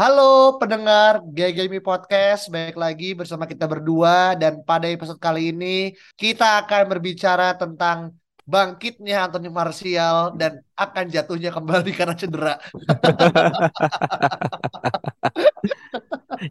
Halo pendengar GGMI Podcast, baik lagi bersama kita berdua dan pada episode kali ini kita akan berbicara tentang bangkitnya Anthony Martial dan akan jatuhnya kembali karena cedera.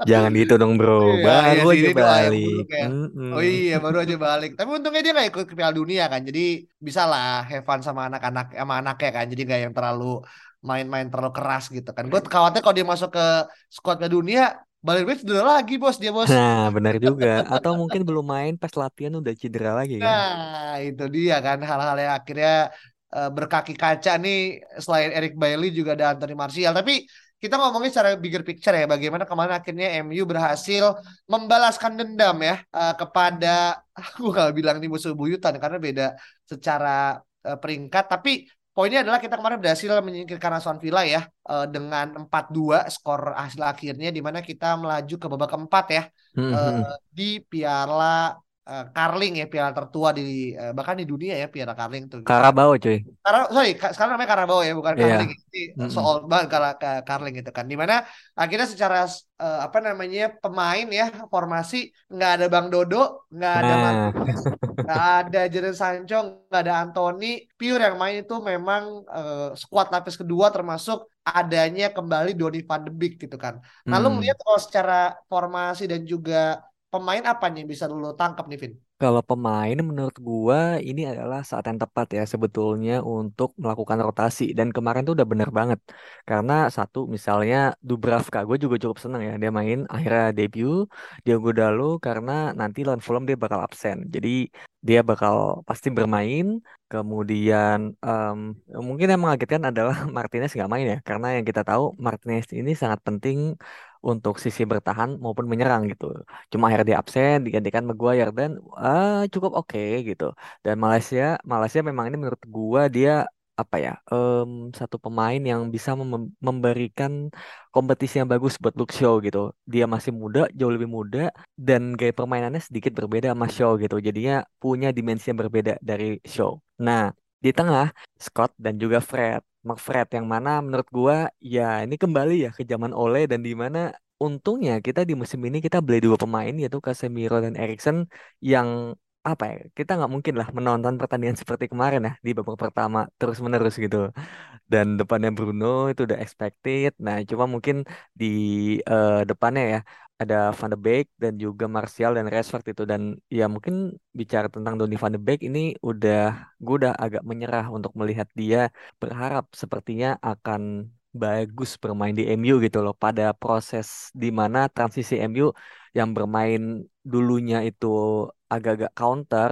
Jangan gitu dong bro, Iya, baru iya aja balik. buruk ya. Mm-mm. Oh iya baru aja balik. Tapi untungnya dia nggak ikut ke Piala Dunia kan, jadi bisa lah fun sama anak-anak sama anaknya kan. Jadi nggak yang terlalu main-main terlalu keras gitu kan. Gue khawatir kalau dia masuk ke squad Piala Dunia, balik cedera lagi bos dia bos. Nah, benar juga. Atau mungkin belum main pas latihan udah cedera lagi kan? Nah, itu dia kan hal-hal yang akhirnya eh, berkaki kaca nih selain Eric Bailly juga ada Anthony Martial. Tapi kita ngomongin secara bigger picture ya, bagaimana kemarin akhirnya MU berhasil membalaskan dendam ya eh, kepada aku gak bilang ini musuh buyutan karena beda secara eh, peringkat. Tapi poinnya adalah kita kemarin berhasil menyingkirkan Aston Villa ya eh, dengan 4-2 skor hasil akhirnya di mana kita melaju ke babak keempat ya Mm-mm. eh, di Piala eh, Carling ya Piala tertua di eh, bahkan di dunia ya Piala Carling tuh. Karabau cuy. Karena sorry ka- sekarang namanya Carabao ya bukan. Carling. Ini Mm-mm. soal banget kalau Carling gitu kan. Di mana akhirnya secara eh, apa namanya pemain ya formasi nggak ada Bang Dodo, nggak ada Nah, Martinez, nggak ada Jadon Sancho, nggak ada Anthony. Pure yang main itu memang eh, skuad lapis kedua termasuk adanya kembali Donny van de Beek gitu kan. Nah, lu hmm. melihat kalau secara formasi dan juga pemain apa nih yang bisa lu tangkap nih, Vin? Kalau pemain menurut gua ini adalah saat yang tepat ya sebetulnya untuk melakukan rotasi. Dan kemarin tuh udah bener banget. Karena satu misalnya Dubravka gue juga cukup seneng ya dia main. Akhirnya debut Diogo Dalo karena nanti lawan Fulham dia bakal absen. Jadi dia bakal pasti bermain. Kemudian em, mungkin yang mengagetkan adalah Martinez nggak main ya. Karena yang kita tahu Martinez ini sangat penting untuk sisi bertahan maupun menyerang gitu. Cuma akhirnya dia absen digantikan Maguire dan ah, cukup oke gitu. Dan Malaysia Malaysia memang ini menurut gua dia apa ya em, satu pemain yang bisa mem- memberikan kompetisi yang bagus buat Luke Shaw gitu. Dia masih muda jauh lebih muda dan gaya permainannya sedikit berbeda sama Shaw gitu. Jadinya punya dimensi yang berbeda dari Shaw. Nah di tengah Scott dan juga Fred McFred yang mana menurut gua ya ini kembali ya ke zaman Ole dan di mana untungnya kita di musim ini kita beli dua pemain yaitu Casemiro dan Erikson yang apa ya kita nggak mungkin lah menonton pertandingan seperti kemarin ya di babak pertama terus menerus gitu. Dan depannya Bruno itu udah expected. Nah cuma mungkin di eh, depannya ya ada Van de Beek dan juga Martial dan Rashford itu. Dan ya mungkin bicara tentang Donny Van de Beek ini udah gue udah agak menyerah untuk melihat dia. Berharap sepertinya akan bagus bermain di MU gitu loh. Pada proses di mana transisi MU yang bermain dulunya itu agak-agak counter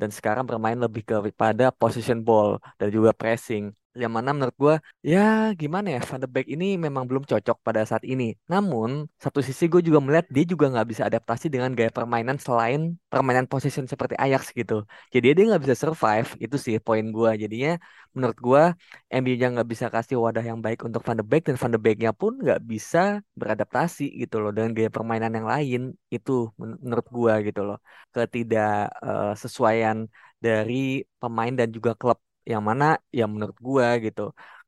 dan sekarang bermain lebih kepada position ball dan juga pressing yang mana menurut gue ya gimana ya Van de Beek ini memang belum cocok pada saat ini. Namun satu sisi gue juga melihat dia juga nggak bisa adaptasi dengan gaya permainan selain permainan position seperti Ajax gitu. Jadi dia nggak bisa survive itu sih poin gue jadinya menurut gue MU-nya nggak bisa kasih wadah yang baik untuk Van de Beek dan Van de Beek-nya pun nggak bisa beradaptasi gitu loh dengan gaya permainan yang lain. Itu men- menurut gua gitu loh. Ketidaksesuaian dari pemain dan juga klub yang mana ya menurut gua gitu.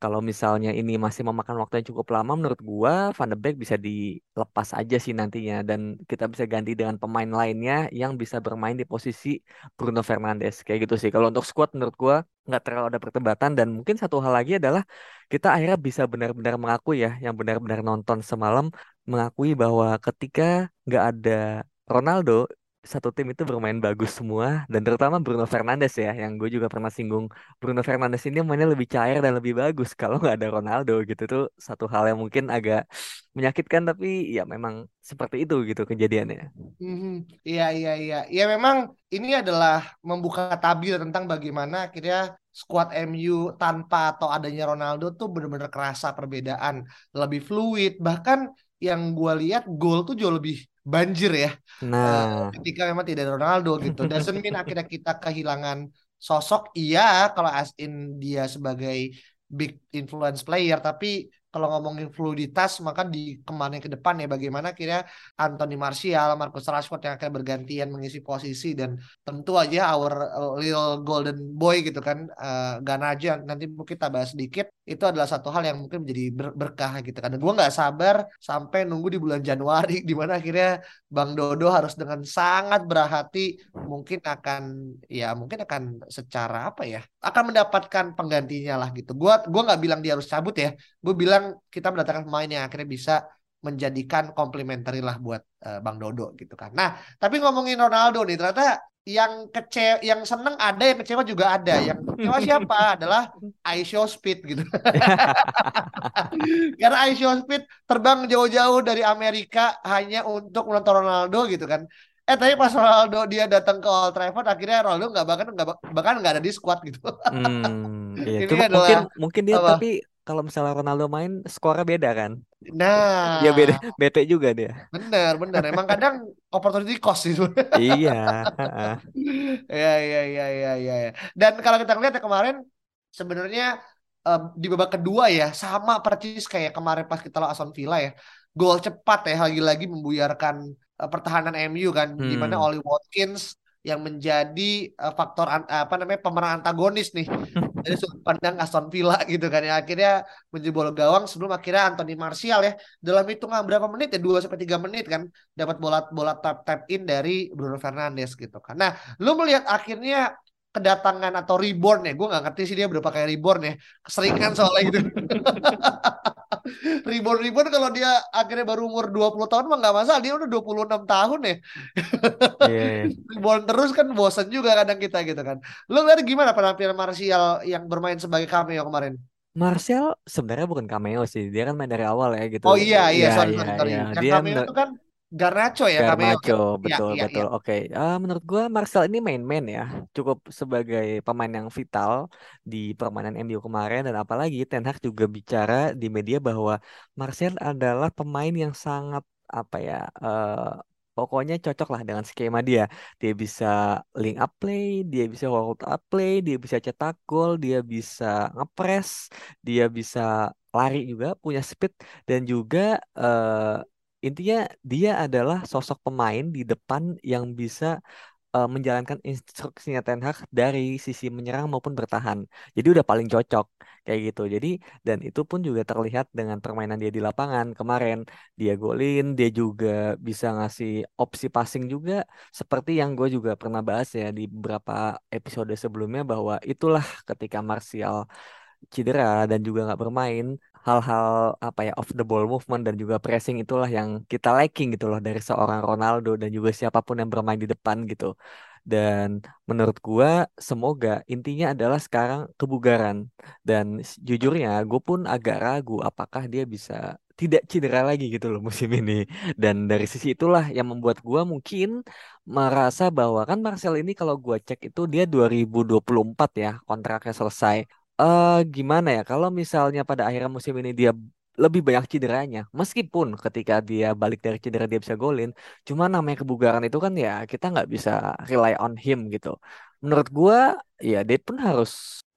Kalau misalnya ini masih memakan waktu yang cukup lama menurut gua Van de Beek bisa dilepas aja sih nantinya. Dan kita bisa ganti dengan pemain lainnya yang bisa bermain di posisi Bruno Fernandes. Kayak gitu sih. Kalau untuk squad menurut gua nggak terlalu ada perdebatan. Dan mungkin satu hal lagi adalah kita akhirnya bisa benar-benar mengakui ya yang benar-benar nonton semalam mengakui bahwa ketika nggak ada Ronaldo satu tim itu bermain bagus semua dan terutama Bruno Fernandes ya yang gue juga pernah singgung Bruno Fernandes ini mainnya lebih cair dan lebih bagus kalau nggak ada Ronaldo gitu tuh satu hal yang mungkin agak menyakitkan tapi ya memang seperti itu gitu kejadiannya. Mhm. Iya iya iya. Ya memang ini adalah membuka tabir tentang bagaimana akhirnya squad MU tanpa atau adanya Ronaldo tuh bener-bener kerasa perbedaan lebih fluid bahkan yang gue lihat gol tuh jauh lebih banjir ya. Nah, uh, ketika memang tidak ada Ronaldo gitu. Doesn't mean akhirnya kita kehilangan sosok. Iya kalau as in dia sebagai big influence player. Tapi kalau ngomongin fluiditas maka di ke mana ke depan ya? Bagaimana kira Anthony Martial, Marcus Rashford yang akan bergantian mengisi posisi dan tentu aja our little golden boy gitu kan uh, Ganaja nanti mungkin kita bahas sedikit itu adalah satu hal yang mungkin menjadi ber berkah gitu kan. Dan gue nggak sabar sampai nunggu di bulan Januari di mana akhirnya Bang Dodo harus dengan sangat berhati mungkin akan ya mungkin akan secara apa ya akan mendapatkan penggantinya lah gitu. Gue gua nggak bilang dia harus cabut ya. Gue bilang bilang kita mendatangkan pemain yang akhirnya bisa menjadikan komplementari lah buat uh, Bang Dodo gitu kan. Nah, tapi ngomongin Ronaldo nih ternyata yang kece yang seneng ada yang kecewa juga ada. Yang kecewa siapa adalah Aisho Speed gitu. Karena Aisho Speed terbang jauh-jauh dari Amerika hanya untuk menonton Ronaldo gitu kan. Eh tapi pas Ronaldo dia datang ke Old Trafford akhirnya Ronaldo nggak bahkan nggak bahkan nggak ada di squad gitu. hmm, iya. Ini adalah mungkin mungkin dia apa? tapi kalau misalnya Ronaldo main skornya beda kan. Nah, ya beda bete juga dia. Bener bener. Emang kadang opportunity cost itu. iya. Iya iya iya iya iya. Dan kalau kita lihat ya kemarin sebenarnya um, di babak kedua ya sama persis kayak kemarin pas kita lawan Aston Villa ya. Gol cepat ya lagi-lagi membuyarkan uh, pertahanan MU kan hmm. di mana hmm. Oli Watkins yang menjadi uh, faktor an, apa namanya pemeran antagonis nih. Dari sudut pandang Aston Villa gitu kan ya. Akhirnya menjebol gawang sebelum akhirnya Anthony Martial ya. Dalam hitungan berapa menit ya? 2 sampai tiga menit kan dapat bola bola tap tap in dari Bruno Fernandes gitu kan. Nah, lu melihat akhirnya kedatangan atau reborn ya? Gue nggak ngerti sih dia berapa kayak reborn ya. Keseringan soalnya gitu reborn reborn kalau dia akhirnya baru umur 20 tahun mah nggak masalah. Dia udah 26 tahun ya. Yeah. reborn terus kan bosan juga kadang kita gitu kan. Lu lihat gimana penampilan Martial yang bermain sebagai cameo kemarin? Martial sebenarnya bukan cameo sih. Dia kan main dari awal ya gitu. Oh iya iya, ya, sorry, iya, sorry. Iya. yang dia cameo itu kan Garnacho ya Garnacho, cameo. Kan? betul ya, betul. Ya, Oke, okay. uh, menurut gua Marcel ini main-main ya, cukup sebagai pemain yang vital di permainan MU kemarin dan apalagi Ten Hag juga bicara di media bahwa Marcel adalah pemain yang sangat apa ya, uh, pokoknya cocok lah dengan skema dia. Dia bisa link up play, dia bisa hold up play, dia bisa cetak gol, dia bisa ngepres, dia bisa lari juga, punya speed dan juga uh, intinya dia adalah sosok pemain di depan yang bisa uh, menjalankan instruksinya Ten Hag dari sisi menyerang maupun bertahan. Jadi udah paling cocok kayak gitu. Jadi dan itu pun juga terlihat dengan permainan dia di lapangan kemarin. Dia golin, dia juga bisa ngasih opsi passing juga seperti yang gue juga pernah bahas ya di beberapa episode sebelumnya bahwa itulah ketika Martial cedera dan juga nggak bermain hal-hal apa ya off the ball movement dan juga pressing itulah yang kita lacking gitu loh dari seorang Ronaldo dan juga siapa pun yang bermain di depan gitu. Dan menurut gua semoga intinya adalah sekarang kebugaran. Dan jujurnya gue pun agak ragu apakah dia bisa tidak cedera lagi gitu loh musim ini. Dan dari sisi itulah yang membuat gua mungkin merasa bahwa kan Marcel ini kalau gua cek itu dia 2024 ya kontraknya selesai uh, gimana ya kalau misalnya pada akhirnya musim ini dia lebih banyak cederanya meskipun ketika dia balik dari cedera dia bisa golin cuma namanya kebugaran itu kan ya kita nggak bisa rely on him gitu. Menurut gua ya dia pun harus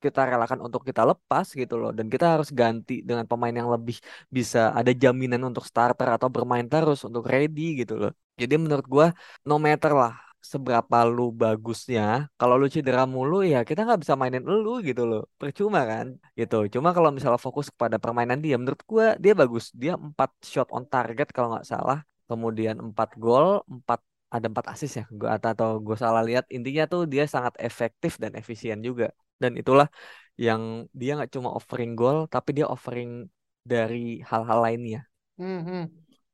kita relakan untuk kita lepas gitu loh dan kita harus ganti dengan pemain yang lebih bisa ada jaminan untuk starter atau bermain terus untuk ready gitu loh. Jadi menurut gua no matter lah seberapa lu bagusnya kalau lu cedera mulu ya kita nggak bisa mainin lu gitu loh. Percuma kan? Gitu. Cuma kalau misalnya fokus kepada permainan dia menurut gua dia bagus. Dia empat shot on target kalau nggak salah. Kemudian empat gol empat ada empat assist ya. Gua atau gue salah lihat intinya tuh dia sangat efektif dan efisien juga. Dan itulah yang dia nggak cuma offering gol tapi dia offering dari hal-hal lainnya. Hmm, hmm.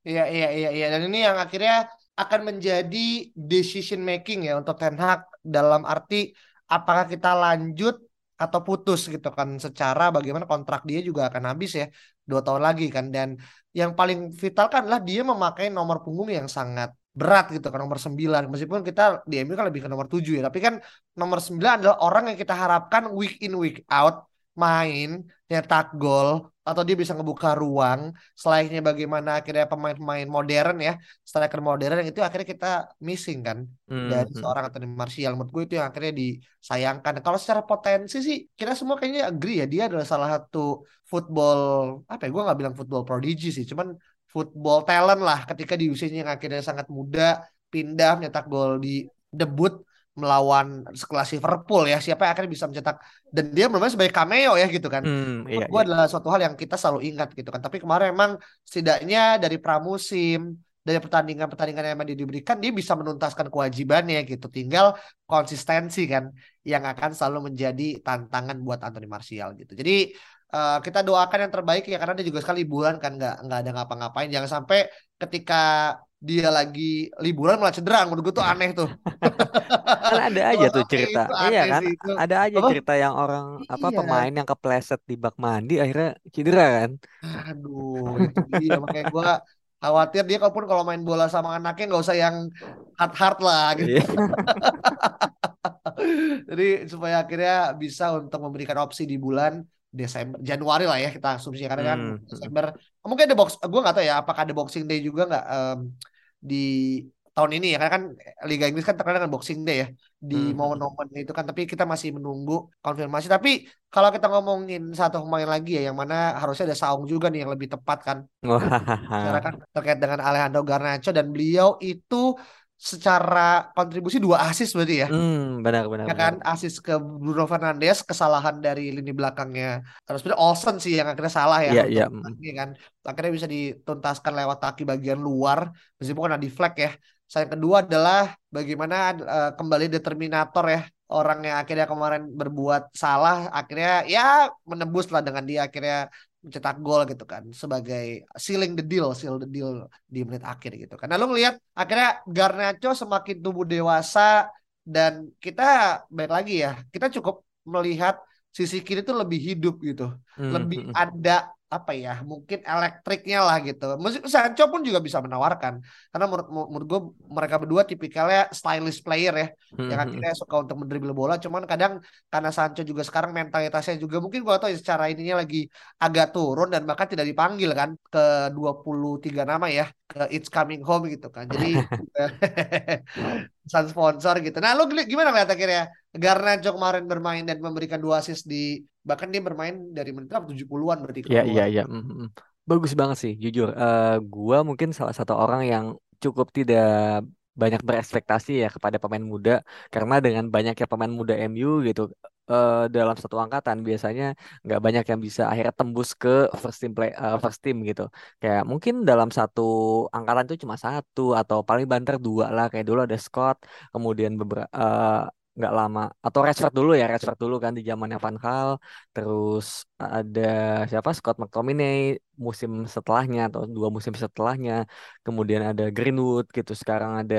Iya iya iya iya. Dan ini yang akhirnya akan menjadi decision making ya untuk Ten Hag dalam arti apakah kita lanjut atau putus gitu kan. Secara bagaimana kontrak dia juga akan habis ya dua tahun lagi kan. Dan yang paling vital kan adalah dia memakai nomor punggung yang sangat berat gitu ke nomor 9 meskipun kita di MU kan lebih ke nomor 7 ya tapi kan nomor 9 adalah orang yang kita harapkan week in week out main nyetak gol atau dia bisa ngebuka ruang selainnya bagaimana akhirnya pemain-pemain modern ya striker modern itu akhirnya kita missing kan Hmm, dari hmm. seorang Anthony Martial. Menurut gue itu yang akhirnya disayangkan. Kalau secara potensi sih kita semua kayaknya agree ya dia adalah salah satu football apa ya gue nggak bilang football prodigy sih cuman football talent lah ketika di usianya yang akhirnya sangat muda pindah mencetak gol di debut melawan sekelas Liverpool ya siapa yang akhirnya bisa mencetak. Dan dia bermain sebagai cameo ya gitu kan. Hmm, iya, gue iya. adalah suatu hal yang kita selalu ingat gitu kan. Tapi kemarin emang setidaknya dari pramusim dari pertandingan-pertandingan yang emang diberikan dia bisa menuntaskan kewajibannya gitu. Tinggal konsistensi kan yang akan selalu menjadi tantangan buat Anthony Martial gitu. Jadi eh, kita doakan yang terbaik ya karena dia juga sekali liburan kan. Nggak nggak ada ngapa-ngapain. Jangan sampai ketika dia lagi liburan malah cedera menurut gue tuh aneh tuh Kan ada aja tuh cerita. Iya kan? sih itu Ada aja apa cerita yang orang apa iya pemain yang kepleset di bak mandi akhirnya cedera kan? Aduh, itu dia makanya gue khawatir dia kalaupun kalau main bola sama anaknya nggak usah yang hard hard lah gitu. Iya. Jadi supaya akhirnya bisa untuk memberikan opsi di bulan Desember, Januari lah ya kita asumsi karena kan Hmm, hmm. Desember mungkin ada box, gue nggak tahu ya apakah ada Boxing Day juga nggak em, di tahun ini ya karena kan Liga Inggris kan terkenal dengan Boxing Day ya di Hmm, hmm. momen-momen itu kan tapi kita masih menunggu konfirmasi tapi kalau kita ngomongin satu pemain lagi ya yang mana harusnya ada Saung juga nih yang lebih tepat kan Wah. kan terkait dengan Alejandro Garnacho dan beliau itu secara kontribusi dua assist berarti ya. Hmm, benar benar Ya benar. kan assist ke Bruno Fernandes, kesalahan dari lini belakangnya. Terus sebenarnya Olsen sih yang akhirnya salah ya Iya. Hmm. ini kan. Akhirnya bisa dituntaskan lewat kaki bagian luar meskipun kena deflect ya. Saya kedua adalah bagaimana eh, kembali determinator ya orang yang akhirnya kemarin berbuat salah akhirnya ya menembus lah dengan dia akhirnya mencetak gol gitu kan sebagai sealing the deal, seal the deal di menit akhir gitu kan. Nah, lu ngelihat akhirnya Garnacho semakin tumbuh dewasa dan kita baik lagi ya, kita cukup melihat sisi kiri itu lebih hidup gitu. Hmm, Lebih hmm. ada apa ya, mungkin elektriknya lah gitu. Musik Sancho pun juga bisa menawarkan. Karena menurut menurut gue mereka berdua tipikalnya stylish player ya Hmm, yang hmm. akhirnya suka untuk mendribble bola. Cuman kadang karena Sancho juga sekarang mentalitasnya juga mungkin gua tahu ya secara ininya lagi agak turun dan bahkan tidak dipanggil kan ke 23 nama ya ke It's Coming Home gitu kan. Jadi pesan sponsor gitu. Nah lu gimana ngeliat akhirnya? Garnacho kemarin bermain dan memberikan dua assist di bahkan dia bermain dari menit berapa 70-an berarti Iya iya iya. Bagus banget sih jujur. Eh gua mungkin salah satu orang yang cukup tidak banyak berekspektasi ya kepada pemain muda. Karena dengan banyaknya pemain muda MU gitu eh, dalam satu angkatan biasanya nggak banyak yang bisa akhirnya tembus ke first team play eh, first team gitu. Kayak mungkin dalam satu angkatan itu cuma satu atau paling banter dua lah. Kayak dulu ada Scott kemudian beberapa nggak lama. Atau Rashford dulu ya Rashford dulu kan di zamannya Van Gaal. Terus ada siapa? Scott McTominay musim setelahnya atau dua musim setelahnya. Kemudian ada Greenwood gitu. Sekarang ada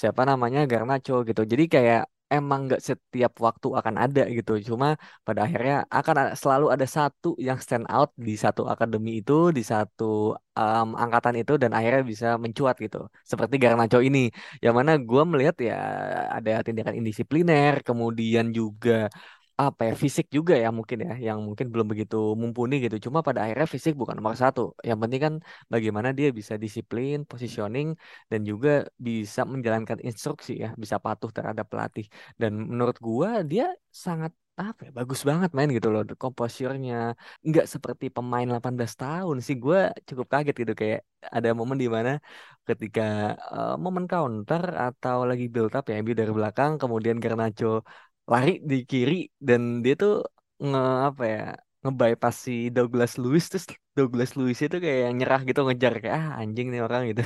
siapa namanya? Garnacho gitu. Jadi kayak emang nggak setiap waktu akan ada gitu. Cuma pada akhirnya akan selalu ada satu yang stand out di satu akademi itu di satu um, angkatan itu dan akhirnya bisa mencuat gitu. Seperti Garnacho ini yang mana gue melihat ya ada tindakan indisipliner kemudian juga apa ya fisik juga ya mungkin ya yang mungkin belum begitu mumpuni gitu. Cuma pada akhirnya fisik bukan nomor satu. Yang penting kan bagaimana dia bisa disiplin positioning dan juga bisa menjalankan instruksi ya bisa patuh terhadap pelatih. Dan menurut gua dia sangat apa ya bagus banget main gitu loh komposurnya. Nggak seperti pemain 18 tahun sih. Gua cukup kaget gitu kayak ada momen di mana ketika eh, momen counter atau lagi build up ya MU dari belakang kemudian Garnacho lari di kiri dan dia tuh nge apa ya ngebypass si Douglas Lewis terus Douglas Lewis itu kayak yang nyerah gitu ngejar kayak ah anjing nih orang gitu.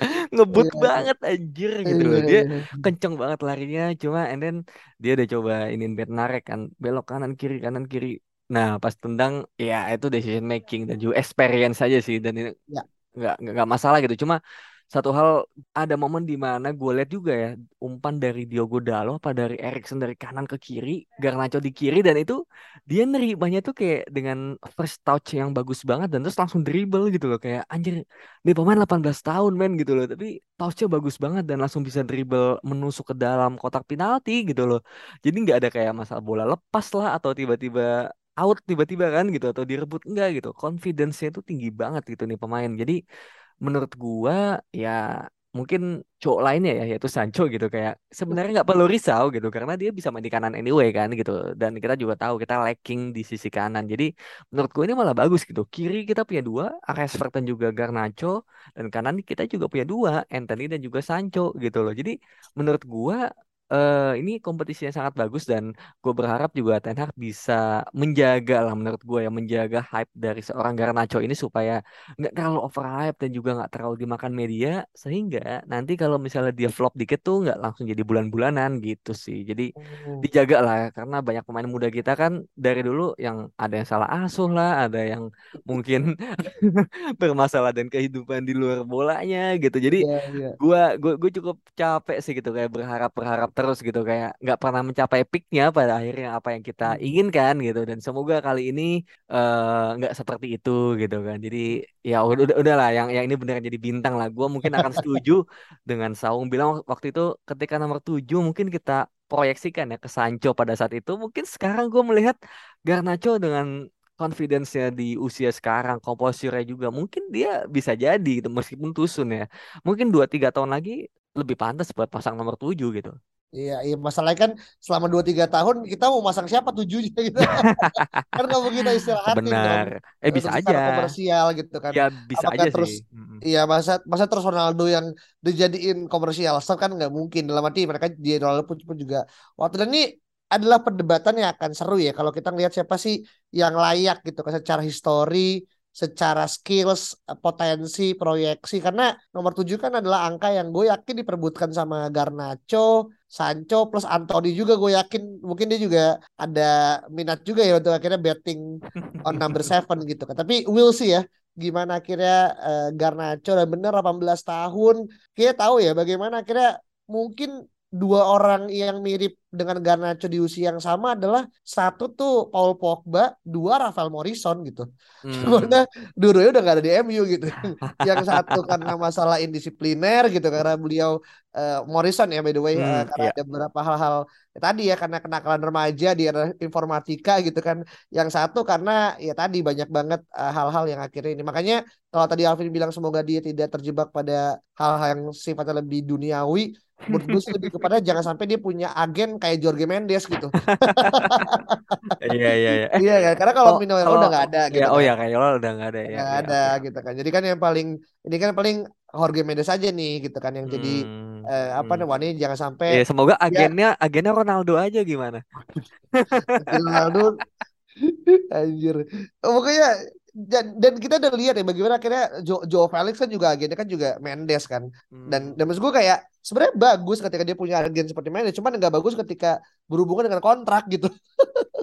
Ngebut Iya, banget anjir gitu iya, loh dia iya. kenceng banget larinya cuma and then dia udah coba iniin Bednarek kan belok kanan kiri kanan kiri. Nah pas tendang ya itu decision making dan juga experience aja sih dan ini Ya. nggak nggak nggak masalah gitu. Cuma satu hal ada momen di mana gue lihat juga ya umpan dari Diogo Dalo apa dari Erikson dari kanan ke kiri, Garnacho di kiri dan itu dia nerimanya tuh kayak dengan first touch yang bagus banget dan terus langsung dribble gitu loh kayak anjir ini pemain 18 tahun men gitu loh tapi touchnya bagus banget dan langsung bisa dribble menusuk ke dalam kotak penalti gitu loh. Jadi nggak ada kayak masalah bola lepas lah atau tiba-tiba out tiba-tiba kan gitu atau direbut enggak gitu. Confidence-nya itu tinggi banget gitu nih pemain. Jadi menurut gua ya mungkin cowok lainnya ya yaitu Sancho gitu kayak sebenarnya nggak perlu risau gitu karena dia bisa main di kanan anyway kan gitu. Dan kita juga tahu kita lacking di sisi kanan. Jadi menurut gue ini malah bagus gitu. Kiri kita punya dua Rashford dan juga Garnacho dan kanan kita juga punya dua Anthony dan juga Sancho gitu loh. Jadi menurut gua eh ini kompetisi yang sangat bagus dan gue berharap juga Ten Hag bisa menjaga lah menurut gue ya menjaga hype dari seorang Garnacho ini supaya nggak terlalu over hype dan juga nggak terlalu dimakan media sehingga nanti kalau misalnya dia flop dikit tuh nggak langsung jadi bulan-bulanan gitu sih jadi Hmm. dijaga lah karena banyak pemain muda kita kan dari dulu yang ada yang salah asuh lah ada yang mungkin bermasalah dan kehidupan di luar bolanya gitu jadi Iya, iya. gua gua gua cukup capek sih gitu kayak berharap berharap terus gitu kayak nggak pernah mencapai peaknya pada akhirnya apa yang kita Hmm. inginkan gitu dan semoga kali ini eh, nggak seperti itu gitu kan jadi ya udah udah udahlah yang yang ini beneran jadi bintang lah gua mungkin akan setuju dengan Saung bilang waktu itu ketika nomor 7 mungkin kita proyeksikan ya ke Sancho pada saat itu mungkin sekarang gue melihat Garnacho dengan confidence-nya di usia sekarang, komposisinya juga mungkin dia bisa jadi gitu meskipun tusun ya. Mungkin 2 3 tahun lagi lebih pantas buat pasang nomor 7 gitu. Iya, iya masalahnya kan selama 2-3 tahun kita mau masang siapa tujuhnya gitu. kan nggak mau kita istirahatin dong. Benar. Eh bisa aja. komersial gitu kan. Ya bisa Apakah aja terus sih. Iya masa masa terus Ronaldo yang dijadiin komersial star kan nggak mungkin dalam arti mereka dia Ronaldo pun, pun juga waktu ini adalah perdebatan yang akan seru ya kalau kita ngelihat siapa sih yang layak gitu kan secara histori secara skills potensi proyeksi. Karena nomor 7 kan adalah angka yang gue yakin diperbutkan sama Garnacho Sancho plus Anthony juga gue yakin. Mungkin dia juga ada minat juga ya untuk akhirnya betting on number 7 gitu kan. Tapi we'll see ya gimana akhirnya eh, Garnacho dan bener 18 tahun. Kita tahu ya bagaimana akhirnya mungkin dua orang yang mirip dengan Garnacho di usia yang sama adalah satu tuh Paul Pogba, dua Rafael Morrison gitu. Hmm. Karena dua-duanya udah gak ada di MU gitu. yang satu karena masalah indisipliner gitu karena beliau eh, Morrison ya by the way eh, Hmm, karena iya. ada beberapa hal-hal ya tadi ya karena kenakalan remaja di era informatika gitu kan. Yang satu karena ya tadi banyak banget eh, hal-hal yang akhirnya ini. Makanya kalau tadi Alvin bilang semoga dia tidak terjebak pada hal-hal yang sifatnya lebih duniawi, menurut gue lebih kepada jangan sampai dia punya agen kayak Jorge Mendes gitu. Iya iya iya. Iya kan? Karena kalau oh, Mino kalau udah nggak ada gitu ya oh kan. ya kayak udah nggak ada ya. Nggak ya, ada oke. gitu kan. Jadi kan yang paling ini kan paling Jorge Mendes aja nih gitu kan yang jadi Hmm, eh, apa hmm. namanya jangan sampai Ya semoga ya agennya agennya Ronaldo aja gimana. Ronaldo anjir. Oh, Pokoknya dan, dan kita udah lihat ya bagaimana akhirnya Jo, Joe Felix kan juga agennya kan juga Mendes kan. Dan Hmm. dan maksud gue kayak sebenarnya bagus ketika dia punya agen seperti Mendes, cuman nggak bagus ketika berhubungan dengan kontrak gitu.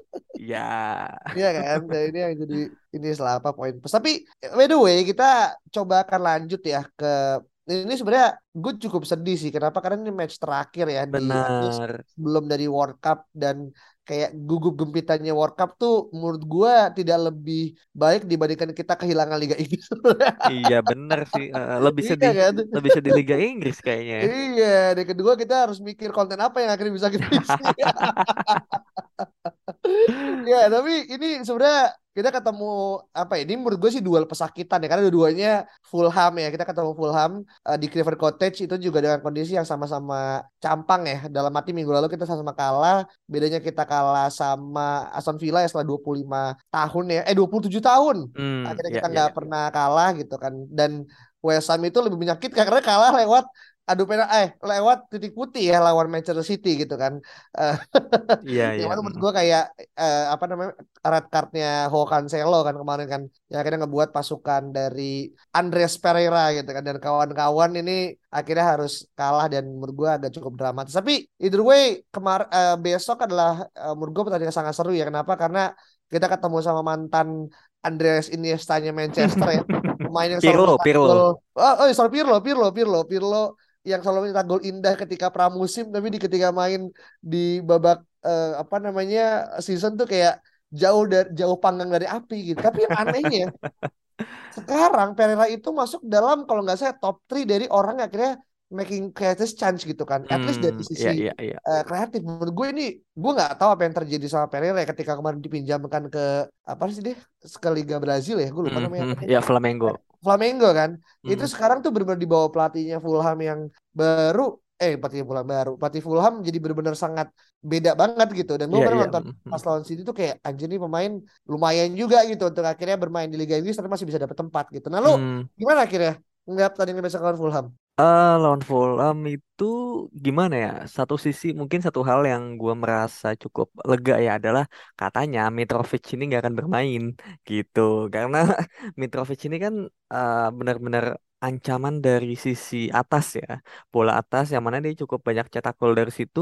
Ya. Iya kan? Nah, ini yang jadi ini salah apa poin. Tapi by the way kita coba akan lanjut ya ke ini sebenarnya gue cukup sedih sih. Kenapa? Karena ini match terakhir ya di Benar. sebelum dari World Cup dan kayak gugup gempitannya World Cup tuh menurut gue tidak lebih baik dibandingkan kita kehilangan Liga Inggris. Iya bener sih. Lebih Iya sedih kan? lebih sedih Liga Inggris kayaknya. ya. Iya, dan kedua kita harus mikir konten apa yang akhirnya bisa kita isi. Ya, tapi ini sebenarnya kita ketemu apa ya? Ini menurut gue sih duel pesakitan ya karena dua-duanya Fulham ya. Kita ketemu Fulham eh, di Craven Cottage itu juga dengan kondisi yang sama-sama campang ya. Dalam arti minggu lalu kita sama-sama kalah. Bedanya kita kalah sama Aston Villa ya setelah 25 tahun ya. Eh 27 tahun. Hmm, Akhirnya ya kita ya nggak ya. pernah kalah gitu kan. Dan West Ham itu lebih menyakitkan karena kalah lewat adu penalti eh lewat titik putih ya lawan Manchester City gitu kan. Eh, Iya yang iya. mana menurut gue kayak eh, apa namanya red cardnya Ho Cancelo kan kemarin kan yang akhirnya ngebuat pasukan dari Andres Pereira gitu kan dan kawan-kawan ini akhirnya harus kalah dan menurut gue agak cukup dramatis tapi either way kemar eh, besok adalah eh, menurut gue pertandingan sangat seru ya kenapa karena kita ketemu sama mantan Andreas Iniesta-nya Manchester ya. Pemain yang Pirlo, Pirlo. Oh, oh sorry Pirlo, Pirlo, Pirlo, Pirlo yang selalu mencetak gol indah ketika pramusim tapi di ketika main di babak eh, apa namanya season tuh kayak jauh dari jauh panggang dari api gitu. Tapi yang anehnya sekarang Pereira itu masuk dalam kalau nggak saya top 3 dari orang yang akhirnya making creative change gitu kan. At least dari Hmm, sisi iya iya iya. eh, kreatif menurut gue ini gue nggak tahu apa yang terjadi sama Pereira ya ketika kemarin dipinjamkan ke apa sih deh ke Liga Brazil ya gue lupa Hmm, namanya apa ya Flamengo. Flamengo kan itu Hmm. sekarang tuh benar-benar di bawah pelatihnya Fulham yang baru eh pelatihnya Fulham baru pelatih Fulham jadi benar-benar sangat beda banget gitu dan gue Iya pernah iya. nonton Hmm, pas lawan City tuh kayak anjir nih pemain lumayan juga gitu untuk akhirnya bermain di Liga Inggris tapi masih bisa dapet tempat gitu nah lu Hmm. gimana akhirnya ngeliat pertandingan besok lawan Fulham Eh, lawan Fulham itu gimana ya? Satu sisi mungkin satu hal yang gue merasa cukup lega ya adalah katanya Mitrovic ini nggak akan bermain gitu karena Mitrovic ini kan eh, benar-benar ancaman dari sisi atas ya bola atas yang mana dia cukup banyak cetak gol dari situ.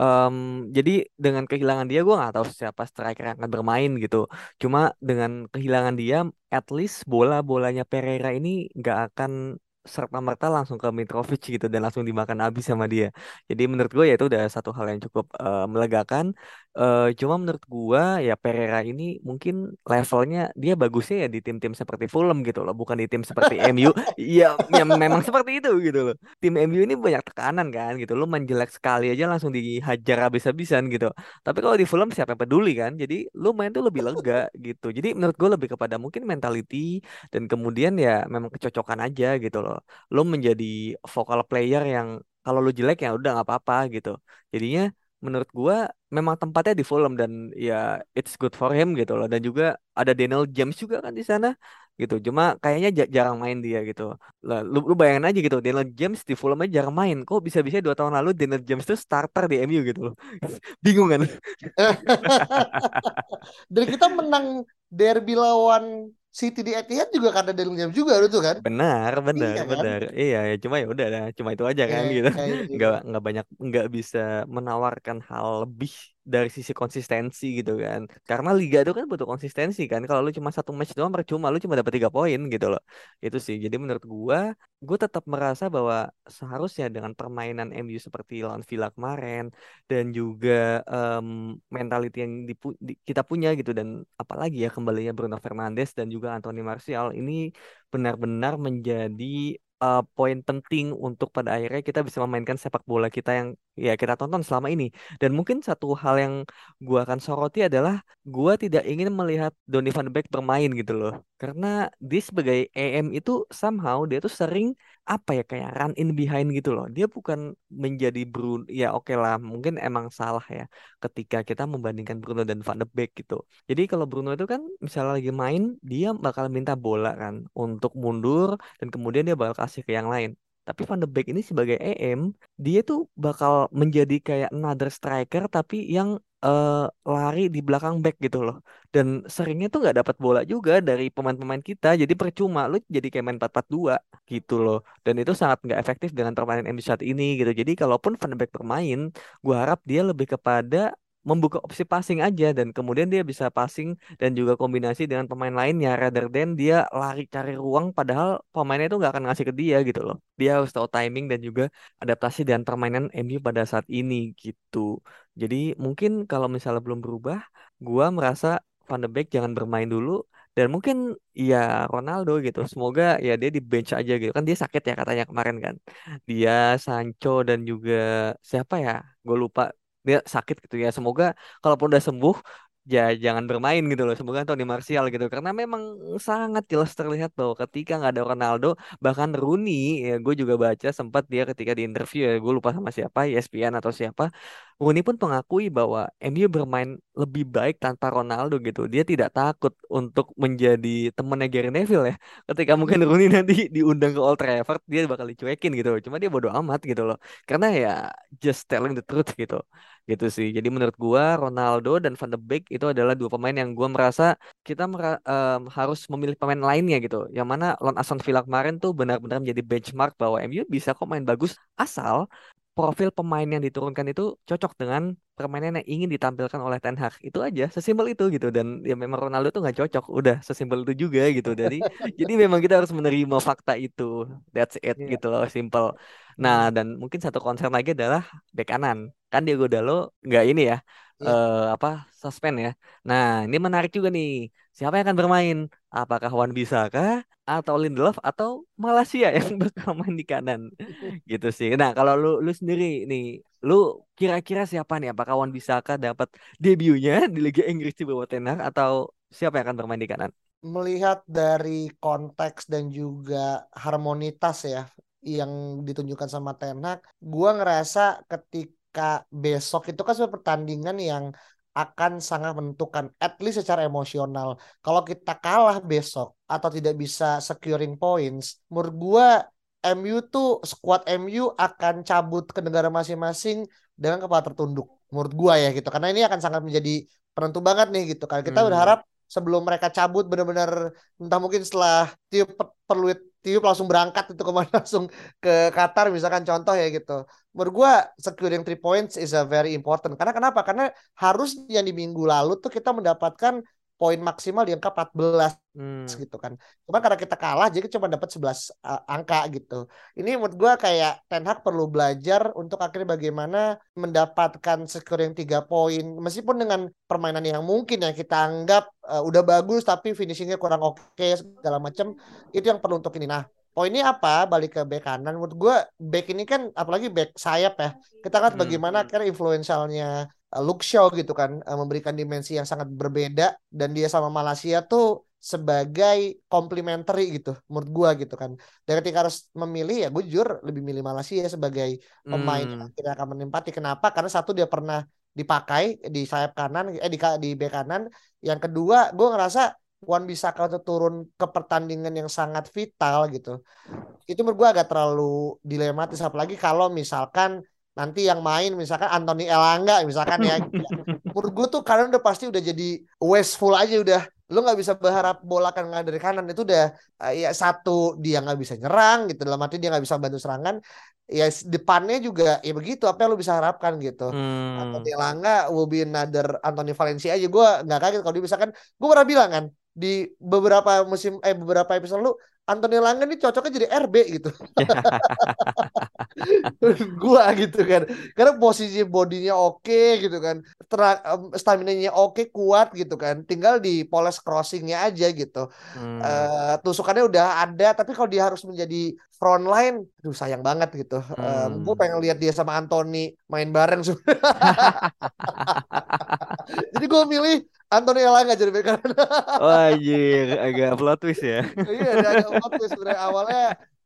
Em, jadi dengan kehilangan dia gue nggak tahu siapa striker yang akan bermain gitu. Cuma dengan kehilangan dia, at least bola-bolanya Pereira ini nggak akan serta merta langsung ke Mitrovic gitu dan langsung dimakan habis sama dia. Jadi menurut gue ya itu udah satu hal yang cukup eh, melegakan. Eh, cuma menurut gue ya Pereira ini mungkin levelnya dia bagusnya ya di tim-tim seperti Fulham gitu loh, bukan di tim seperti MU. Iya, ya memang seperti itu gitu loh. Tim MU ini banyak tekanan kan gitu. Main jelek sekali aja langsung dihajar habis-habisan gitu. Tapi kalau di Fulham siapa yang peduli kan? Jadi lu main tuh lebih lega gitu. Jadi menurut gue lebih kepada mungkin mentality dan kemudian ya memang kecocokan aja gitu loh. Lu menjadi vocal player yang kalau lu jelek ya udah nggak apa-apa gitu. Jadinya menurut gua memang tempatnya di Fulham dan ya it's good for him gitu loh. Dan juga ada Daniel James juga kan di sana gitu. Cuma kayaknya ja- jarang main dia gitu. Lah, lu, lu bayangin aja gitu, Daniel James di Fulham aja jarang main. Kok bisa-bisa dua tahun lalu Daniel James tuh starter di MU gitu loh. Bingung kan? dan kita menang derby lawan City di Etihad juga karena Daniel James juga itu kan Benar, benar, iya kan benar. Iya, ya cuma ya udah dah, cuma itu aja kan Eh, gitu. eh, iya. Nggak nggak banyak nggak bisa menawarkan hal lebih dari sisi konsistensi gitu kan. Karena liga itu kan butuh konsistensi kan. Kalau lu cuma satu match doang percuma, lu cuma dapat tiga poin gitu loh. Itu sih. Jadi menurut gua, gua tetap merasa bahwa seharusnya dengan permainan MU seperti lawan Villa kemarin dan juga em, mentality yang dipu- di- kita punya gitu dan apalagi ya kembalinya Bruno Fernandes dan juga Anthony Martial ini benar-benar menjadi uh, poin penting untuk pada akhirnya kita bisa memainkan sepak bola kita yang ya kita tonton selama ini. Dan mungkin satu hal yang gua akan soroti adalah gua tidak ingin melihat Donny van de Beek bermain gitu loh. Karena dia sebagai EM itu somehow dia tuh sering apa ya kayak run in behind gitu loh. Dia bukan menjadi Bruno ya oke lah mungkin emang salah ya ketika kita membandingkan Bruno dan Van de Beek gitu. Jadi kalau Bruno itu kan misalnya lagi main, dia bakal minta bola kan untuk mundur dan kemudian dia bakal kasih ke yang lain. Tapi Van de Beek ini sebagai EM, dia tuh bakal menjadi kayak another striker tapi yang eh, lari di belakang back gitu loh. Dan seringnya tuh nggak dapat bola juga dari pemain-pemain kita. Jadi percuma lu jadi kayak main 4-4-2 gitu loh. Dan itu sangat nggak efektif dengan permainan MU saat ini gitu. Jadi kalaupun Van de Beek bermain, gua harap dia lebih kepada membuka opsi passing aja dan kemudian dia bisa passing dan juga kombinasi dengan pemain lainnya rather than dia lari cari ruang padahal pemainnya itu nggak akan ngasih ke dia gitu loh. Dia harus tahu timing dan juga adaptasi dengan permainan MU pada saat ini gitu. Jadi mungkin kalau misalnya belum berubah, gua merasa Van de Beek jangan bermain dulu dan mungkin ya Ronaldo gitu. Semoga ya dia di bench aja gitu. Kan dia sakit ya katanya kemarin kan. Dia Sancho dan juga siapa ya? Gue lupa dia sakit gitu ya. Semoga kalaupun udah sembuh ya jangan bermain gitu loh. Semoga Tony Martial gitu karena memang sangat jelas terlihat bahwa ketika nggak ada Ronaldo bahkan Rooney ya gue juga baca sempat dia ketika di interview ya gue lupa sama siapa ESPN atau siapa Rooney pun mengakui bahwa MU bermain lebih baik tanpa Ronaldo gitu. Dia tidak takut untuk menjadi temannya Gary Neville ya. Ketika mungkin Rooney nanti diundang ke Old Trafford dia bakal dicuekin gitu. Cuma dia bodoh amat gitu loh. Karena ya just telling the truth gitu. Gitu sih. Jadi menurut gua Ronaldo dan Van de Beek itu adalah dua pemain yang gua merasa kita mera- em, harus memilih pemain lainnya gitu. Yang mana lawan Aston Villa kemarin tuh benar-benar menjadi benchmark bahwa MU bisa kok main bagus asal profil pemain yang diturunkan itu cocok dengan permainan yang ingin ditampilkan oleh Ten Hag. Itu aja sesimpel itu gitu. Dan ya memang Ronaldo tuh nggak cocok. Udah sesimpel itu juga gitu. Jadi jadi memang kita harus menerima fakta itu. That's it Iya. gitu loh simple. Nah dan mungkin satu concern lagi adalah bek kanan kan Diego Dalo nggak ini ya Iya. eh apa suspend ya nah ini menarik juga nih siapa yang akan bermain apakah Wan Bisaka atau Lindelof atau Malaysia yang bakal main di kanan gitu sih. Nah, kalau lu lu sendiri nih, lu kira-kira siapa nih? Apakah Wan Bisaka dapat debutnya di Liga Inggris di bawah Ten Hag atau siapa yang akan bermain di kanan? Melihat dari konteks dan juga harmonitas ya yang ditunjukkan sama Ten Hag, gua ngerasa ketika besok itu kan sebuah pertandingan yang akan sangat menentukan at least secara emosional. Kalau kita kalah besok atau tidak bisa securing points, menurut gua MU tuh squad MU akan cabut ke negara masing-masing dengan kepala tertunduk. Menurut gua ya gitu. Karena ini akan sangat menjadi penentu banget nih gitu. Karena kita Hmm. berharap sebelum mereka cabut benar-benar entah mungkin setelah tiup perluit tiup langsung berangkat itu ke mana langsung ke Qatar misalkan contoh ya gitu. Menurut gua securing three points is a very important. Karena kenapa? Karena harus yang di minggu lalu tuh kita mendapatkan poin maksimal di angka 14 Hmm. gitu kan. Cuma karena kita kalah jadi cuma dapat 11 uh, angka gitu. Ini menurut gua kayak Ten Hag perlu belajar untuk akhirnya bagaimana mendapatkan skor yang tiga poin meskipun dengan permainan yang mungkin ya kita anggap uh, udah bagus tapi finishingnya kurang oke segala macam itu yang perlu untuk ini. Nah, poinnya apa? Balik ke back kanan menurut gua back ini kan apalagi back sayap ya. Kita lihat Hmm. bagaimana akhirnya influensialnya uh, Luke Shaw gitu kan uh, memberikan dimensi yang sangat berbeda dan dia sama Malaysia tuh sebagai complementary gitu menurut gua gitu kan. Dan ketika harus memilih ya gue jujur lebih milih Malaysia sebagai pemain yang Hmm. akhirnya akan menempati. Kenapa? Karena satu dia pernah dipakai di sayap kanan eh di di bek kanan. Yang kedua gue ngerasa Wan Bisaka untuk turun ke pertandingan yang sangat vital gitu. Itu menurut gue agak terlalu dilematis apalagi kalau misalkan nanti yang main misalkan Anthony Elanga misalkan ya menurut gue tuh kadang udah pasti udah jadi wasteful aja udah. Lu nggak bisa berharap bola kan dari kanan. Itu udah uh, ya satu dia nggak bisa nyerang gitu. Dalam arti dia nggak bisa bantu serangan. Ya depannya juga ya begitu apa yang lu bisa harapkan gitu. Hmm. Anthony Elanga will be another Anthony Valencia aja. Gue nggak kaget kalau dia misalkan gue pernah bilang kan di beberapa musim eh beberapa episode lu Anthony Elanga ini cocoknya jadi RB gitu gua gitu kan. Karena posisi bodinya oke gitu kan. Stamina nya oke kuat gitu kan. Tinggal di poles crossingnya aja gitu. Hmm. Eh, tusukannya udah ada tapi kalau dia harus menjadi front line aduh sayang banget gitu. Hmm. gue pengen lihat dia sama Anthony main bareng jadi gue milih Anthony Elanga jadi kanan Wah, anjir, agak plot twist ya. iya agak plot twist sebenarnya. Awalnya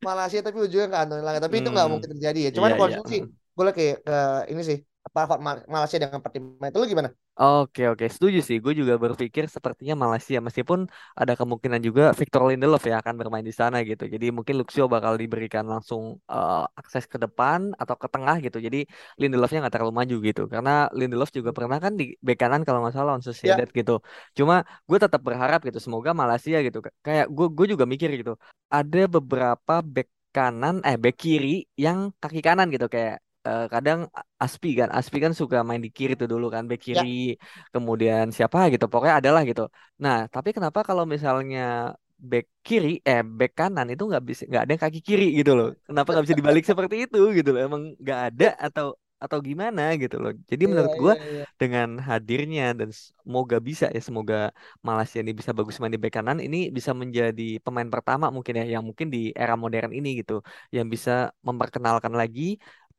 Malaysia tapi ujungnya ke Anthony Elanga tapi itu nggak Hmm. mungkin terjadi ya cuman Iya, kalau iya. sih gue lagi ke ini sih apa Ma- Malaysia dengan pertimbangan itu lu gimana Oke oke setuju sih. Gue juga berpikir sepertinya Malaysia meskipun ada kemungkinan juga Victor Lindelof ya akan bermain di sana gitu. Jadi mungkin Luxio bakal diberikan langsung eh, akses ke depan atau ke tengah gitu. Jadi Lindelofnya nggak terlalu maju gitu. Karena Lindelof juga pernah kan di bek kanan kalau nggak salah lawan Sociedad gitu. Cuma gue tetap berharap gitu. Semoga Malaysia gitu. Kayak gue gue juga mikir gitu. Ada beberapa bek kanan eh bek kiri yang kaki kanan gitu kayak eh, kadang Aspi kan Aspi kan suka main di kiri tuh dulu kan bek Ya. kiri kemudian siapa gitu pokoknya adalah gitu. Nah tapi kenapa kalau misalnya back kiri eh back kanan itu nggak bisa nggak ada yang kaki kiri gitu loh? Kenapa nggak bisa dibalik seperti itu gitu loh? Emang nggak ada atau atau gimana gitu loh? Jadi Iya, menurut gua iya, iya. dengan hadirnya dan semoga bisa ya semoga Malaysia ini bisa bagus main di bek kanan ini bisa menjadi pemain pertama mungkin ya yang mungkin di era modern ini gitu. Yang bisa memperkenalkan lagi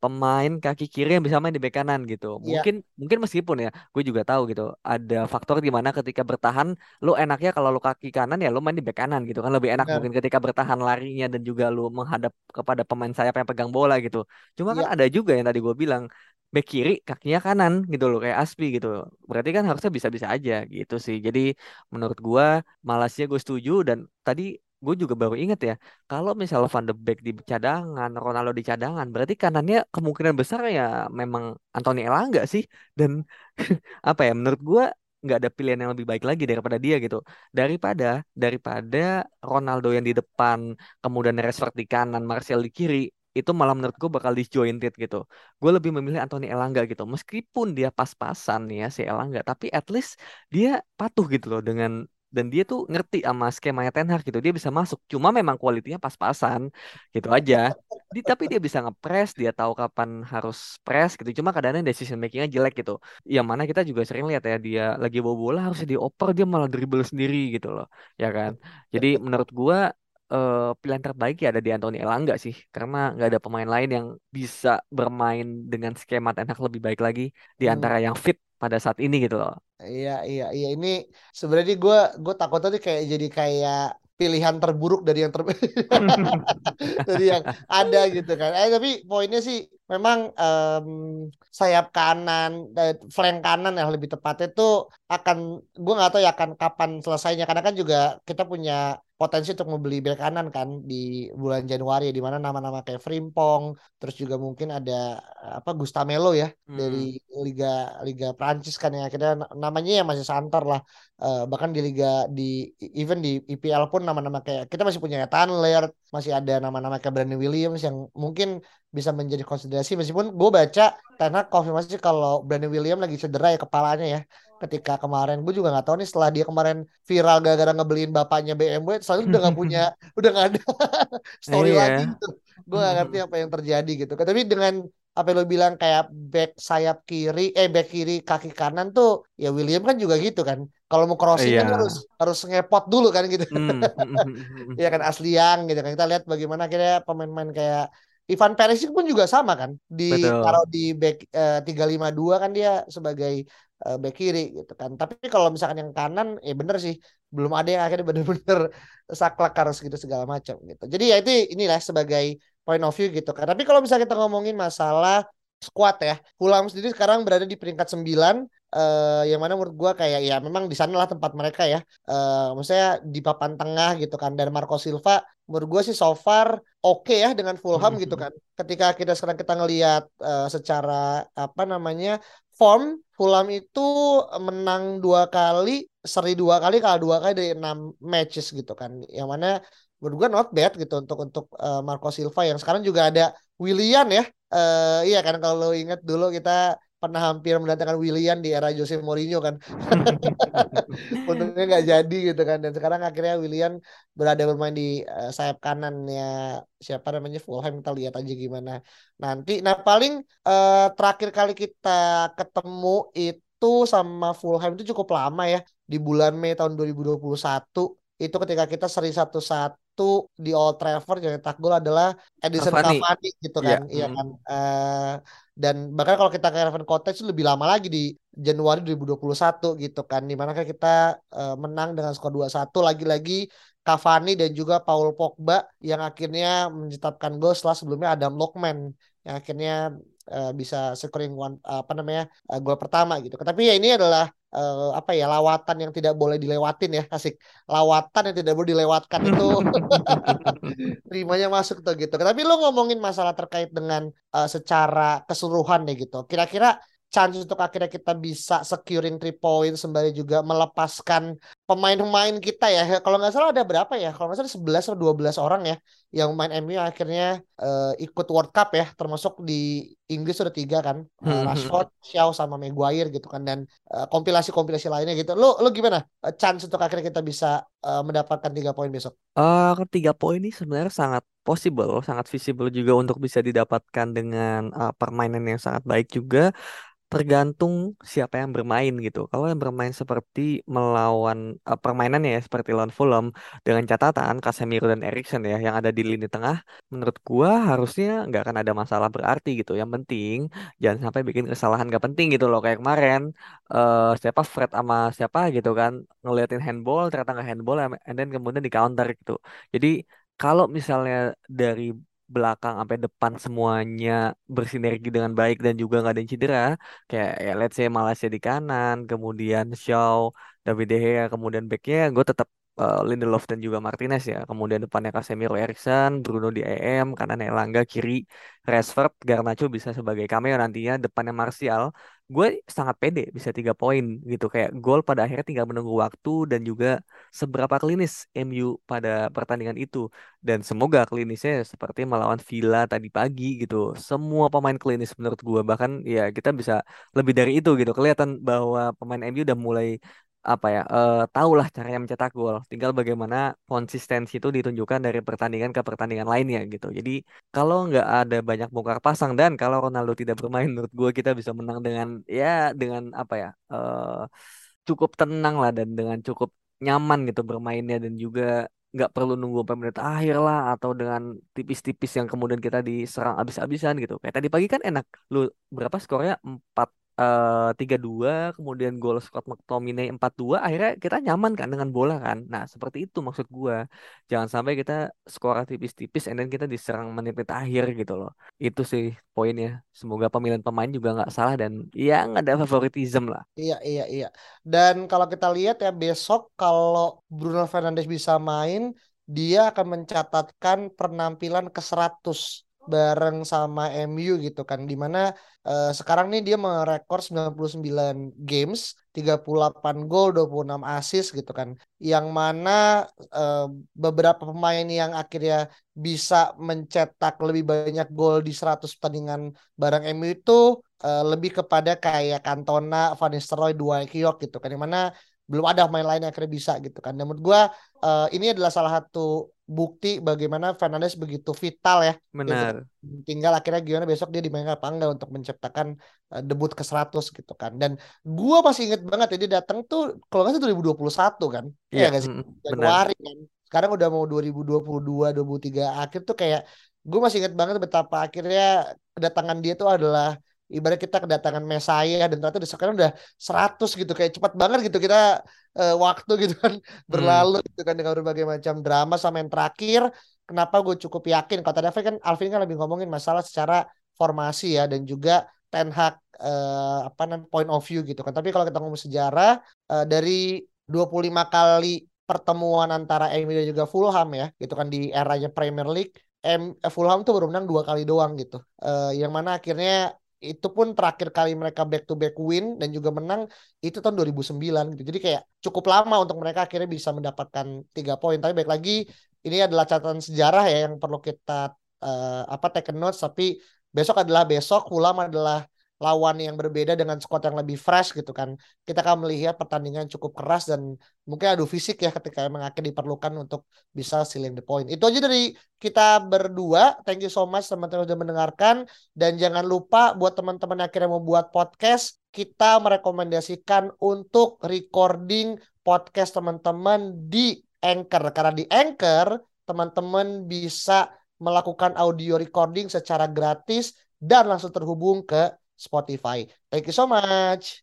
pemain kaki kiri yang bisa main di bek kanan gitu. Iya. Mungkin mungkin meskipun ya, gue juga tahu gitu. Ada faktor di mana ketika bertahan lu enaknya kalau lu kaki kanan ya lu main di bek kanan gitu kan lebih enak Benar. mungkin ketika bertahan larinya dan juga lu menghadap kepada pemain sayap yang pegang bola gitu. Cuma kan Iya. ada juga yang tadi gue bilang bek kiri kakinya kanan gitu loh kayak Aspi gitu. Berarti kan harusnya bisa-bisa aja gitu sih. Jadi menurut gua Malaysia gue setuju dan tadi gue juga baru inget ya kalau misalnya Van de Beek di cadangan, Ronaldo di cadangan, berarti kanannya kemungkinan besar ya memang Anthony Elanga sih. Dan apa ya, menurut gua nggak ada pilihan yang lebih baik lagi daripada dia gitu. Daripada daripada Ronaldo yang di depan, kemudian Rashford di kanan, Martial di kiri. itu malah menurut gue bakal disjointed gitu. Gue lebih memilih Anthony Elanga gitu. Meskipun dia pas-pasan ya si Elanga, tapi at least dia patuh gitu loh dengan dan dia tuh ngerti sama skemanya Ten Hag gitu. Dia bisa masuk. Cuma memang kualitinya pas-pasan gitu aja. Di, tapi dia bisa ngepres, dia tahu kapan harus press gitu. Cuma kadang-kadang decision makingnya jelek gitu. Yang mana kita juga sering lihat ya dia lagi bawa bola harusnya dioper dia malah dribble sendiri gitu loh. Ya kan. Jadi menurut gua uh, pilihan terbaik ya ada di Anthony Elanga sih karena nggak ada pemain lain yang bisa bermain dengan skema Ten Hag lebih baik lagi di Hmm. antara yang fit pada saat ini gitu loh. Iya, iya, iya. Ini sebenarnya gue gue takutnya tuh kayak jadi kayak pilihan terburuk dari yang ter dari yang ada gitu kan. Eh tapi poinnya sih memang em, sayap kanan, eh, flank kanan yang lebih tepatnya itu akan gue nggak tahu ya akan kapan selesainya karena kan juga kita punya potensi untuk membeli bek kanan kan di bulan Januari di mana nama-nama kayak Frimpong terus juga mungkin ada apa Gustamelo ya Hmm. dari Liga Liga Prancis kan yang akhirnya na- namanya ya masih santer lah. Eh, bahkan di Liga di even di IPL pun nama-nama kayak kita masih punya Ethan Laird masih ada nama-nama kayak Brandon Williams yang mungkin bisa menjadi konsiderasi. Meskipun gue baca karena konfirmasi kalau Brandon Williams lagi cedera ya kepalanya ya ketika kemarin gue juga nggak tahu nih setelah dia kemarin viral gara-gara ngebeliin bapaknya BMW selanjutnya udah nggak punya udah nggak ada story Iya. lagi gitu. Gue nggak ngerti apa yang terjadi gitu. Tapi dengan apa yang lo bilang kayak back sayap kiri eh back kiri kaki kanan tuh ya William kan juga gitu kan. Kalau mau crossing kan Iya. harus harus ngepot dulu kan gitu. Ya kan asli yang gitu kan. Kita lihat bagaimana akhirnya pemain-pemain kayak Ivan Perisic pun juga sama kan. Di Betul. taruh di back eh, 352 kan dia sebagai eh, back kiri gitu kan. Tapi kalau misalkan yang kanan ya bener sih belum ada yang akhirnya bener-bener saklek harus gitu segala macam gitu. Jadi ya itu inilah sebagai point of view gitu kan. Tapi kalau misalnya kita ngomongin masalah squad ya Fulham sendiri sekarang berada di peringkat 9 eh yang mana menurut gua kayak ya memang di sana lah tempat mereka ya. Eh maksudnya di papan tengah gitu kan. Dan Marco Silva menurut gue sih so far oke ya dengan Fulham gitu kan. Ketika kita sekarang kita ngelihat eh, secara apa namanya form Fulham itu menang dua kali seri dua kali kalah dua kali dari enam matches gitu kan. Yang mana menurut gue not bad gitu untuk untuk eh, Marco Silva. Yang sekarang juga ada Willian ya. Eh iya kan kalau lo ingat dulu kita pernah hampir mendatangkan Willian di era Jose Mourinho kan. Untungnya nggak jadi gitu kan. Dan sekarang akhirnya Willian berada bermain di eh, sayap kanannya siapa namanya? Fulham kita lihat aja gimana. Nanti nah paling eh, terakhir kali kita ketemu itu sama Fulham itu cukup lama ya. Di bulan Mei tahun 2021 itu ketika kita seri satu-satu di Old Trafford yang cetak gol adalah Edison Cavani. Cavani gitu Iya, kan. Iya mm. kan? Eh, dan bahkan kalau kita ke Caravan Cottage itu lebih lama lagi di Januari 2021 gitu kan di mana kan kita eh, menang dengan skor 2-1 lagi-lagi Cavani dan juga Paul Pogba yang akhirnya mencetakkan gol setelah sebelumnya Adam Lokman yang akhirnya eh, bisa scoring one apa namanya eh, gol pertama gitu. Tapi ya ini adalah eh, apa ya lawatan yang tidak boleh dilewatin ya asik lawatan yang tidak boleh dilewatkan itu terimanya masuk tuh gitu. Tapi lu ngomongin masalah terkait dengan eh, secara keseluruhan deh gitu. Kira-kira chance untuk akhirnya kita bisa securing three points sembari juga melepaskan pemain-pemain kita ya. Kalau nggak salah ada berapa ya? Kalau nggak salah 11 atau 12 orang ya yang main MU akhirnya eh, ikut World Cup ya, termasuk di Inggris sudah tiga kan, Eh, Hmm. Rashford, Shaw sama Maguire gitu kan dan eh, kompilasi-kompilasi lainnya gitu. Lu lu gimana? Eh, chance untuk akhirnya kita bisa eh, mendapatkan tiga poin besok? Eh, ketiga poin ini sebenarnya sangat possible, sangat visible juga untuk bisa didapatkan dengan eh, permainan yang sangat baik juga. Tergantung siapa yang bermain gitu. Kalau yang bermain seperti melawan eh, permainannya ya seperti lawan Fulham dengan catatan Casemiro dan Eriksen ya yang ada di lini tengah, menurut gua harusnya nggak akan ada masalah berarti gitu. Yang penting jangan sampai bikin kesalahan nggak penting gitu loh kayak kemarin eh siapa Fred sama siapa gitu kan ngeliatin handball ternyata nggak handball and then kemudian di counter gitu. Jadi kalau misalnya dari belakang sampai depan semuanya bersinergi dengan baik dan juga nggak ada yang cedera. Kayak ya let's say Malaysia di kanan kemudian Shaw David De Gea kemudian backnya gue tetap uh, Lindelof dan juga Martinez ya. Kemudian depannya Casemiro Eriksen, Bruno di EM, kanan Elanga, kiri Rashford, Garnacho bisa sebagai cameo nantinya, depannya Martial. Gue sangat pede bisa tiga poin gitu kayak gol pada akhirnya tinggal menunggu waktu dan juga seberapa klinis MU pada pertandingan itu dan semoga klinisnya seperti melawan Villa tadi pagi gitu. Semua pemain klinis menurut gue bahkan ya kita bisa lebih dari itu gitu kelihatan bahwa pemain MU udah mulai apa ya uh, tahulah caranya mencetak gol. Tinggal bagaimana konsistensi itu ditunjukkan dari pertandingan ke pertandingan lainnya gitu. Jadi kalau nggak ada banyak bongkar pasang dan kalau Ronaldo tidak bermain menurut gue kita bisa menang dengan ya dengan apa ya uh, cukup tenang lah dan dengan cukup nyaman gitu bermainnya dan juga nggak perlu nunggu sampai menit akhir lah atau dengan tipis-tipis yang kemudian kita diserang abis-abisan gitu. Kayak tadi pagi kan enak. Lu berapa skornya? Empat Eh, tiga dua kemudian gol Scott McTominay empat dua akhirnya kita nyaman kan dengan bola kan? Nah seperti itu maksud gua. Jangan sampai kita skor tipis-tipis and then kita diserang menit-menit akhir gitu loh. Itu sih poinnya. Semoga pemilihan pemain juga nggak salah dan ya nggak ada favoritism lah. Iya iya iya. Dan kalau kita lihat ya besok kalau Bruno Fernandes bisa main dia akan mencatatkan penampilan ke 100 bareng sama MU gitu kan di mana uh, sekarang nih dia merekor 99 games 38 gol 26 assist gitu kan. Yang mana uh, beberapa pemain yang akhirnya bisa mencetak lebih banyak gol di 100 pertandingan bareng MU itu uh, lebih kepada kayak Cantona, Van Nistelrooy, Dwight York gitu kan. Yang mana belum ada main lain yang akhirnya bisa gitu kan. Dan menurut gue uh, ini adalah salah satu bukti bagaimana Fernandes begitu vital ya. Benar. Gitu. Tinggal akhirnya gimana besok dia dimainkan apa enggak untuk menciptakan uh, debut ke 100 gitu kan. Dan gue masih inget banget ya dia datang tuh kalau nggak salah 2021 kan. Iya ya, sih? Januari kan. Sekarang udah mau 2022 23 akhir tuh kayak gue masih inget banget betapa akhirnya kedatangan dia tuh adalah ibarat kita kedatangan Mesaya dan ternyata sekarang udah 100 gitu kayak cepat banget gitu kita uh, waktu gitu kan hmm. berlalu hmm. gitu kan dengan berbagai macam drama sama yang terakhir kenapa gue cukup yakin kalau tadi kan Alvin kan lebih ngomongin masalah secara formasi ya dan juga Ten Hag uh, apa namanya point of view gitu kan tapi kalau kita ngomong sejarah uh, dari 25 kali pertemuan antara MU dan juga Fulham ya gitu kan di eranya Premier League M Fulham tuh baru menang dua kali doang gitu uh, yang mana akhirnya itu pun terakhir kali mereka back to back win dan juga menang itu tahun 2009 gitu. Jadi kayak cukup lama untuk mereka akhirnya bisa mendapatkan tiga poin. Tapi baik lagi ini adalah catatan sejarah ya yang perlu kita uh, apa take notes tapi besok adalah besok Fulham adalah lawan yang berbeda dengan squad yang lebih fresh gitu kan. Kita akan melihat pertandingan cukup keras dan mungkin adu fisik ya ketika emang akhirnya diperlukan untuk bisa sealing the point. Itu aja dari kita berdua. Thank you so much teman-teman sudah mendengarkan dan jangan lupa buat teman-teman yang akhirnya mau buat podcast, kita merekomendasikan untuk recording podcast teman-teman di Anchor karena di Anchor teman-teman bisa melakukan audio recording secara gratis dan langsung terhubung ke Spotify. Thank you so much.